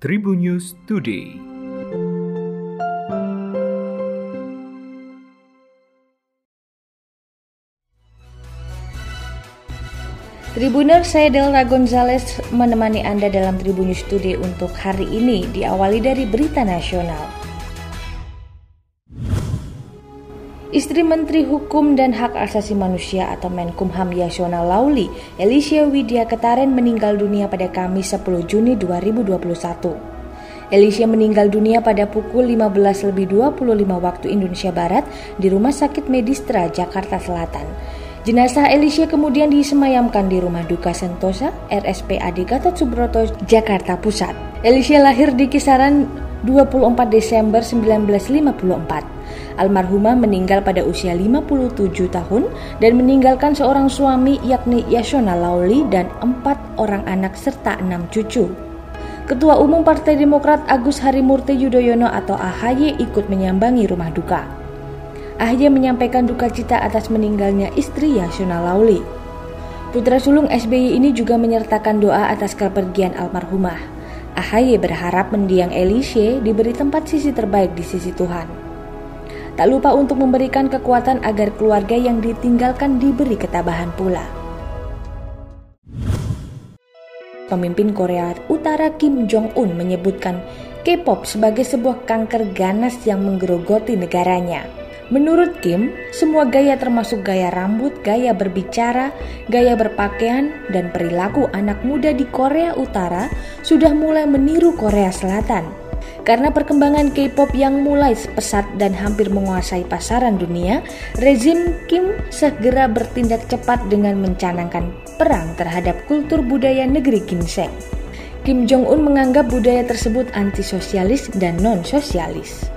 Tribun News Today. Tribuner, saya Delra Gonzales menemani Anda dalam Tribun News Today untuk hari ini diawali dari berita nasional. Istri Menteri Hukum dan Hak Asasi Manusia atau Menkumham Yasona Lauli, Alicia Widya Ketaren meninggal dunia pada Kamis 10 Juni 2021. Alicia meninggal dunia pada pukul 15 lebih 25 waktu Indonesia Barat di Rumah Sakit Medistra, Jakarta Selatan. Jenazah Alicia kemudian disemayamkan di Rumah Duka Sentosa, RSPAD Gatot Subroto, Jakarta Pusat. Alicia lahir di kisaran 24 Desember 1954. Almarhumah meninggal pada usia 57 tahun dan meninggalkan seorang suami yakni Yasona Lauli dan empat orang anak serta enam cucu. Ketua Umum Partai Demokrat Agus Harimurti Yudhoyono atau AHY ikut menyambangi rumah duka. AHY menyampaikan duka cita atas meninggalnya istri Yasona Lauli. Putra sulung SBY ini juga menyertakan doa atas kepergian almarhumah. AHY berharap mendiang Elishe diberi tempat sisi terbaik di sisi Tuhan. Tak lupa untuk memberikan kekuatan agar keluarga yang ditinggalkan diberi ketabahan pula. Pemimpin Korea Utara Kim Jong-un menyebutkan K-pop sebagai sebuah kanker ganas yang menggerogoti negaranya. Menurut Kim, semua gaya termasuk gaya rambut, gaya berbicara, gaya berpakaian, dan perilaku anak muda di Korea Utara sudah mulai meniru Korea Selatan. Karena perkembangan K-pop yang mulai pesat dan hampir menguasai pasaran dunia, rezim Kim segera bertindak cepat dengan mencanangkan perang terhadap kultur budaya negeri ginseng. Kim Jong-un menganggap budaya tersebut antisosialis dan non-sosialis.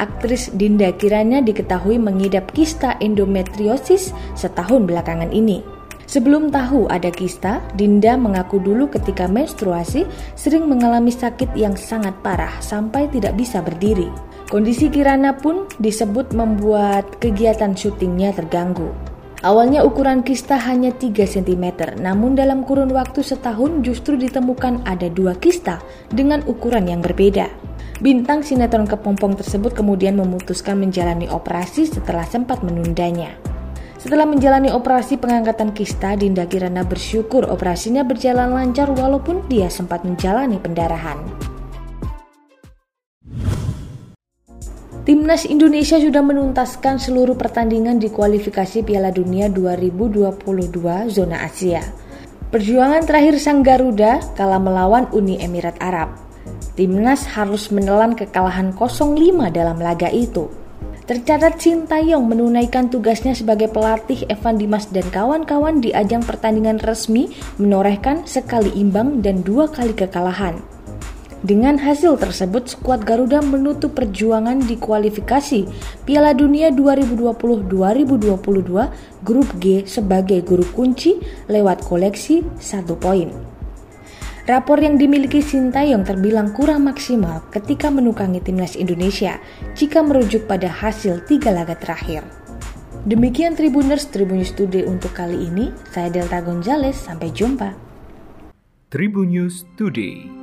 Aktris Dinda Kirana diketahui mengidap kista endometriosis setahun belakangan ini. Sebelum tahu ada kista, Dinda mengaku dulu ketika menstruasi sering mengalami sakit yang sangat parah sampai tidak bisa berdiri. Kondisi Kirana pun disebut membuat kegiatan syutingnya terganggu. Awalnya ukuran kista hanya 3 cm, namun dalam kurun waktu setahun justru ditemukan ada dua kista dengan ukuran yang berbeda. Bintang sinetron kepompong tersebut kemudian memutuskan menjalani operasi setelah sempat menundanya. Setelah menjalani operasi pengangkatan kista, Dinda Kirana bersyukur operasinya berjalan lancar walaupun dia sempat menjalani pendarahan. Timnas Indonesia sudah menuntaskan seluruh pertandingan di kualifikasi Piala Dunia 2022 zona Asia. Perjuangan terakhir sang Garuda kala melawan Uni Emirat Arab. Timnas harus menelan kekalahan 0-5 dalam laga itu. Tercatat Sintayong menunaikan tugasnya sebagai pelatih Evan Dimas dan kawan-kawan di ajang pertandingan resmi menorehkan sekali imbang dan dua kali kekalahan. Dengan hasil tersebut, skuad Garuda menutup perjuangan di kualifikasi Piala Dunia 2020-2022 Grup G sebagai guru kunci lewat koleksi satu poin. Rapor yang dimiliki Sintayong terbilang kurang maksimal ketika menukangi timnas Indonesia jika merujuk pada hasil tiga laga terakhir. Demikian Tribuners Tribun News Today untuk kali ini. Saya Delta Gonzales, sampai jumpa. Tribun News Today.